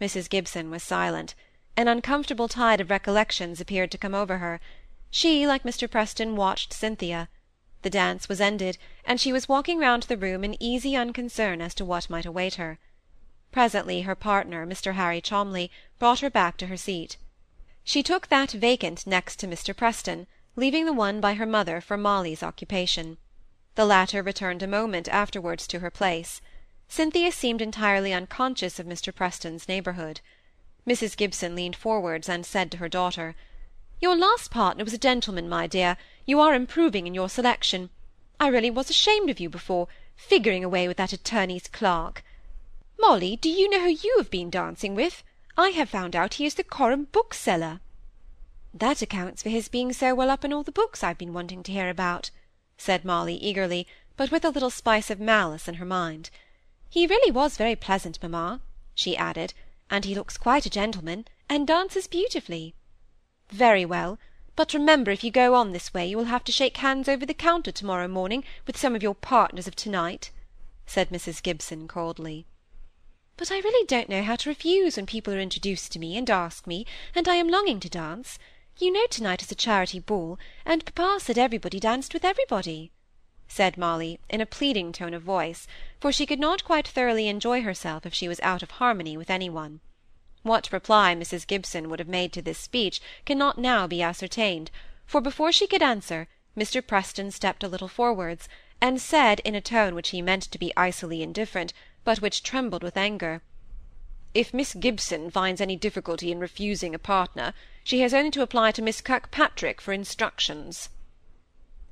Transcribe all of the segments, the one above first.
Mrs. Gibson was silent. An uncomfortable tide of recollections appeared to come over her. She, like Mr. Preston, watched Cynthia. The dance was ended, and she was walking round the room in easy unconcern as to what might await her. Presently her partner, Mr. Harry Cholmley, brought her back to her seat. She took that vacant next to Mr. Preston, leaving the one by her mother for Molly's occupation. The latter returned a moment afterwards to her place. Cynthia seemed entirely unconscious of Mr. Preston's neighbourhood. Mrs. Gibson leaned forwards and said to her daughter, "Your last partner was a gentleman, my dear. You are improving in your selection. I really was ashamed of you before, figuring away with that attorney's clerk. Molly, do you know who you have been dancing with? I have found out he is the Coram bookseller." "That accounts for his being so well up in all the books I've been wanting to hear about," said Molly, eagerly, but with a little spice of malice in her mind. He really was very pleasant, mamma," she added, "and he looks quite a gentleman, and dances beautifully." "Very well; but remember if you go on this way you will have to shake hands over the counter to-morrow morning with some of your partners of to-night," said Mrs. Gibson, coldly. "But I really don't know how to refuse when people are introduced to me and ask me, and I am longing to dance. You know to-night is a charity ball, and papa said everybody danced with everybody." Said Molly, in a pleading tone of voice, for she could not quite thoroughly enjoy herself if she was out of harmony with any one. What reply Mrs. Gibson would have made to this speech cannot now be ascertained, for before she could answer, Mr. Preston stepped a little forwards, and said in a tone which he meant to be icily indifferent, but which trembled with anger, "If Miss Gibson finds any difficulty in refusing a partner, she has only to apply to Miss Kirkpatrick for instructions."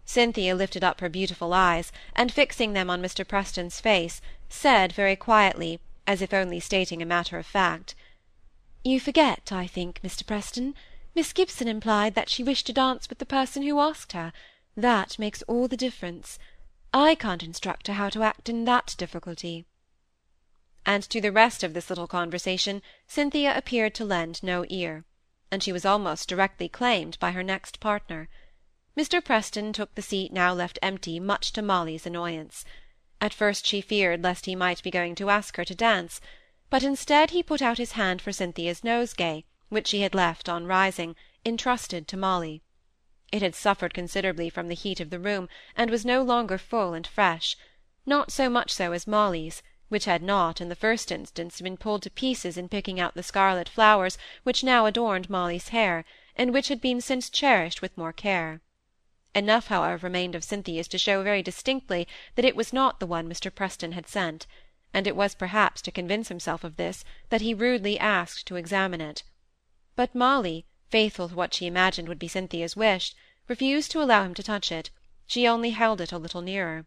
Cynthia lifted up her beautiful eyes, and fixing them on Mr. Preston's face, said very quietly, as if only stating a matter of fact, "You forget, I think, Mr. Preston. Miss Gibson implied that she wished to dance with the person who asked her. That makes all the difference. I can't instruct her how to act in that difficulty." And to the rest of this little conversation Cynthia appeared to lend no ear, and she was almost directly claimed by her next partner. Mr. Preston took the seat now left empty much to Molly's annoyance. At first she feared lest he might be going to ask her to dance, but instead he put out his hand for Cynthia's nosegay, which she had left on rising, entrusted to Molly. It had suffered considerably from the heat of the room, and was no longer full and fresh; not so much so as Molly's, which had not, in the first instance, been pulled to pieces in picking out the scarlet flowers which now adorned Molly's hair, and which had been since cherished with more care. Enough, however, remained of Cynthia's to show very distinctly that it was not the one Mr. Preston had sent, and it was perhaps to convince himself of this that he rudely asked to examine it. But Molly, faithful to what she imagined would be Cynthia's wish, refused to allow him to touch it; she only held it a little nearer.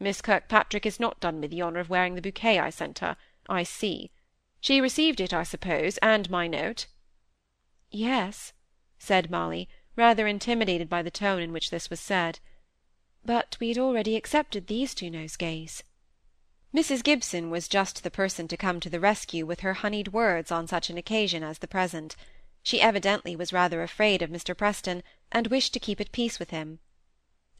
Miss Kirkpatrick has not done me the honour of wearing the bouquet I sent her, I see. She received it, I suppose, and my note? Yes, said Molly, rather intimidated by the tone in which this was said. But we had already accepted these two nosegays. Mrs. Gibson was just the person to come to the rescue with her honeyed words on such an occasion as the present. She evidently was rather afraid of Mr. Preston, and wished to keep at peace with him.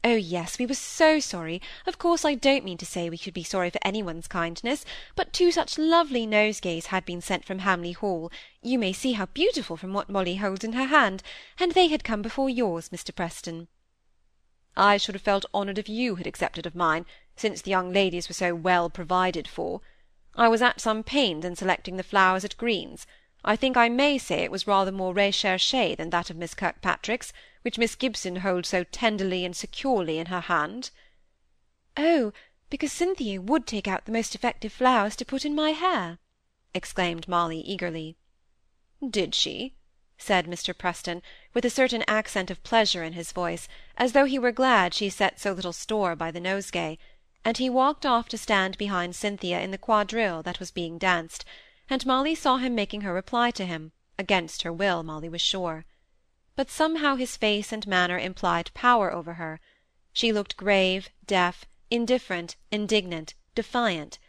Oh yes, we were so sorry. Of course I don't mean to say we should be sorry for anyone's kindness, but two such lovely nosegays had been sent from Hamley Hall, you may see how beautiful from what Molly holds in her hand, and they had come before yours, Mr. Preston. I should have felt honoured if you had accepted of mine, since the young ladies were so well provided for. I was at some pains in selecting the flowers at Green's. I think I may say it was rather more recherché than that of Miss Kirkpatrick's, which Miss Gibson holds so tenderly and securely in her hand." "Oh, because Cynthia would take out the most effective flowers to put in my hair," exclaimed Molly, eagerly. "Did she?" said Mr. Preston, with a certain accent of pleasure in his voice, as though he were glad she set so little store by the nosegay; and he walked off to stand behind Cynthia in the quadrille that was being danced and Molly saw him making her reply to him, against her will, Molly was sure. But somehow his face and manner implied power over her. She looked grave, deaf, indifferent, indignant, defiant;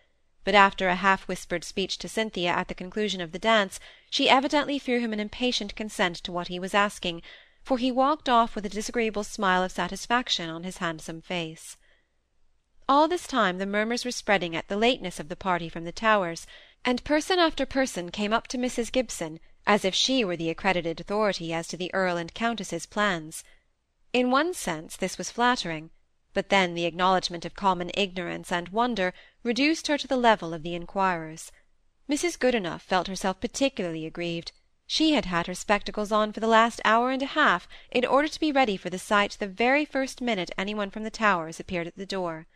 but after a half-whispered speech to Cynthia at the conclusion of the dance, she evidently threw him an impatient consent to what he was asking, for he walked off with a disagreeable smile of satisfaction on his handsome face. All this time the murmurs were spreading at the lateness of the party from the Towers, and person after person came up to Mrs Gibson, as if she were the accredited authority as to the Earl and Countess's plans. In one sense this was flattering, but then the acknowledgment of common ignorance and wonder reduced her to the level of the inquirers. Mrs. Goodenough felt herself particularly aggrieved. She had had her spectacles on for the last hour and a half, in order to be ready for the sight the very first minute any one from the Towers appeared at the door.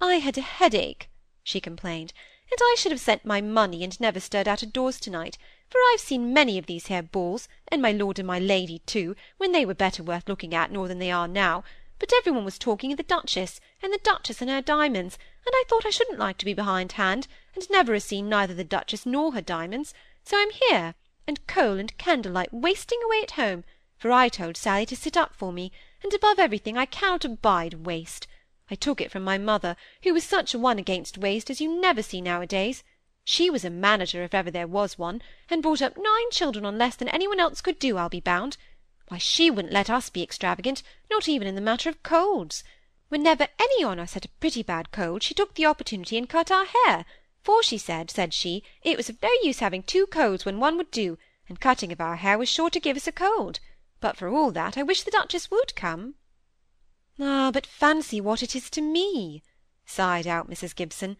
"I had a headache," she complained, "and I should have sent my money and never stirred out of doors to-night, for I've seen many of these here balls, and my lord and my lady too, when they were better worth looking at nor than they are now, but every one was talking of the Duchess, and the Duchess and her diamonds, and I thought I shouldn't like to be behindhand, and never ha' seen neither the Duchess nor her diamonds, so I'm here, and coal and candlelight wasting away at home, for I told Sally to sit up for me, and above everything I cannot abide waste. I took it from my mother, who was such a one against waste as you never see nowadays. She was a manager, if ever there was one, and brought up nine children on less than any one else could do, I'll be bound. Why, she wouldn't let us be extravagant, not even in the matter of colds. Whenever any on us had a pretty bad cold, she took the opportunity and cut our hair, for she said, said she, it was of no use having two colds when one would do, and cutting of our hair was sure to give us a cold. But for all that, I wish the Duchess would come." "Ah, but fancy what it is to me!" sighed out Mrs. Gibson.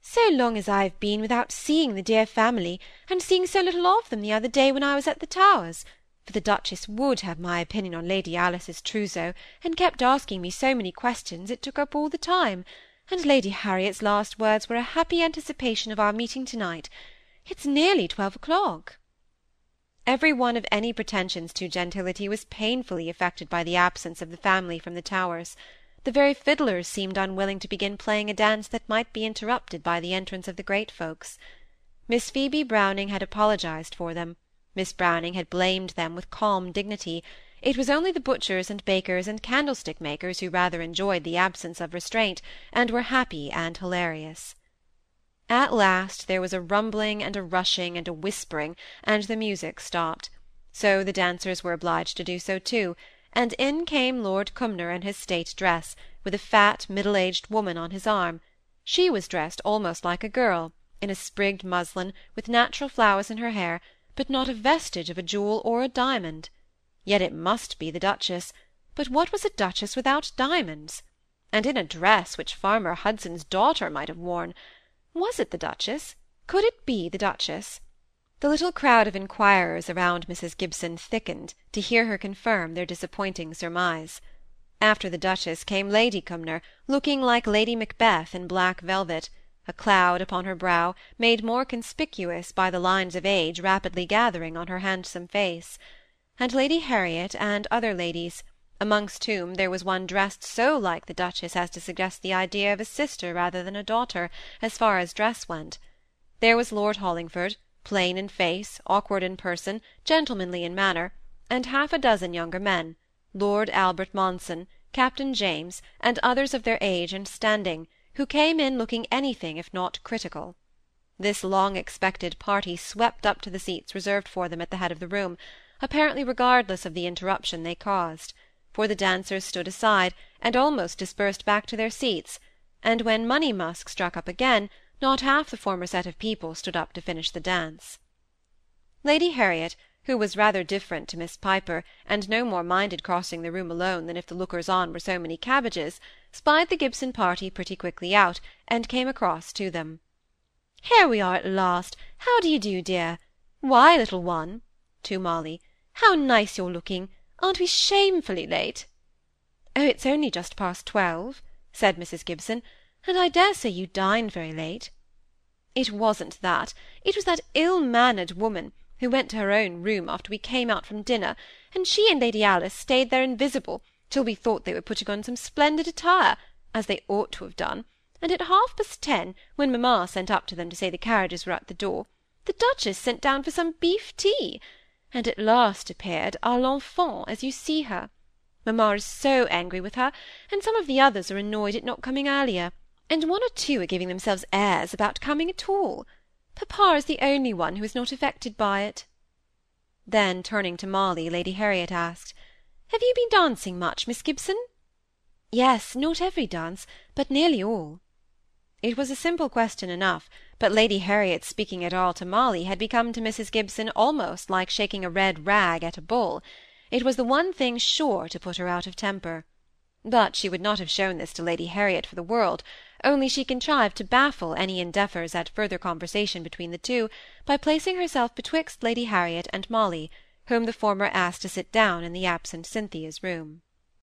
"So long as I have been without seeing the dear family, and seeing so little of them the other day when I was at the Towers for the Duchess would have my opinion on Lady Alice's trousseau, and kept asking me so many questions it took up all the time and Lady Harriet's last words were a happy anticipation of our meeting to-night. It's nearly twelve o'clock." Every one of any pretensions to gentility was painfully affected by the absence of the family from the Towers. The very fiddlers seemed unwilling to begin playing a dance that might be interrupted by the entrance of the great folks. Miss Phoebe Browning had apologized for them. Miss Browning had blamed them with calm dignity. It was only the butchers and bakers and candlestick makers who rather enjoyed the absence of restraint, and were happy and hilarious. At last there was a rumbling and a rushing and a whispering, and the music stopped. So the dancers were obliged to do so too, and in came Lord Cumnor in his state dress, with a fat middle-aged woman on his arm. She was dressed almost like a girl, in a sprigged muslin, with natural flowers in her hair, but not a vestige of a jewel or a diamond. Yet it must be the Duchess; but what was a Duchess without diamonds? And in a dress which Farmer Hudson's daughter might have worn! Was it the Duchess? Could it be the Duchess? The little crowd of inquirers around Mrs. Gibson thickened, to hear her confirm their disappointing surmise. After the Duchess came Lady Cumnor, looking like Lady Macbeth in black velvet, a cloud upon her brow, made more conspicuous by the lines of age rapidly gathering on her handsome face and Lady Harriet and other ladies, amongst whom there was one dressed so like the Duchess as to suggest the idea of a sister rather than a daughter, as far as dress went. There was Lord Hollingford, plain in face, awkward in person, gentlemanly in manner, and half a dozen younger men, Lord Albert Monson, Captain James, and others of their age and standing, who came in looking anything if not critical. This long-expected party swept up to the seats reserved for them at the head of the room, apparently regardless of the interruption they caused, for the dancers stood aside, and almost dispersed back to their seats, and when Money Musk struck up again, not half the former set of people stood up to finish the dance. Lady Harriet, who was rather different to Miss Piper, and no more minded crossing the room alone than if the lookers-on were so many cabbages, spied the Gibson party pretty quickly out, and came across to them. "Here we are at last! How do you do, dear? Why, little one," to Molly, how nice you're looking! Aren't we shamefully late?" "Oh, it's only just past twelve," said Mrs. Gibson, "and I dare say you dine very late." "It wasn't that. It was that ill-mannered woman, who went to her own room after we came out from dinner, and she and Lady Alice stayed there invisible, till we thought they were putting on some splendid attire, as they ought to have done, and at half-past ten, when mamma sent up to them to say the carriages were at the door, the Duchess sent down for some beef tea and at last appeared our l'enfant as you see her. Mamma is so angry with her, and some of the others are annoyed at not coming earlier, and one or two are giving themselves airs about coming at all. Papa is the only one who is not affected by it." Then, turning to Molly, Lady Harriet asked, "Have you been dancing much, Miss Gibson?" "Yes, not every dance, but nearly all." It was a simple question enough, but lady harriet's speaking at all to molly had become to mrs gibson almost like shaking a red rag at a bull. It was the one thing sure to put her out of temper. But she would not have shown this to lady harriet for the world only she contrived to baffle any endeavours at further conversation between the two by placing herself betwixt lady harriet and molly whom the former asked to sit down in the absent cynthia's room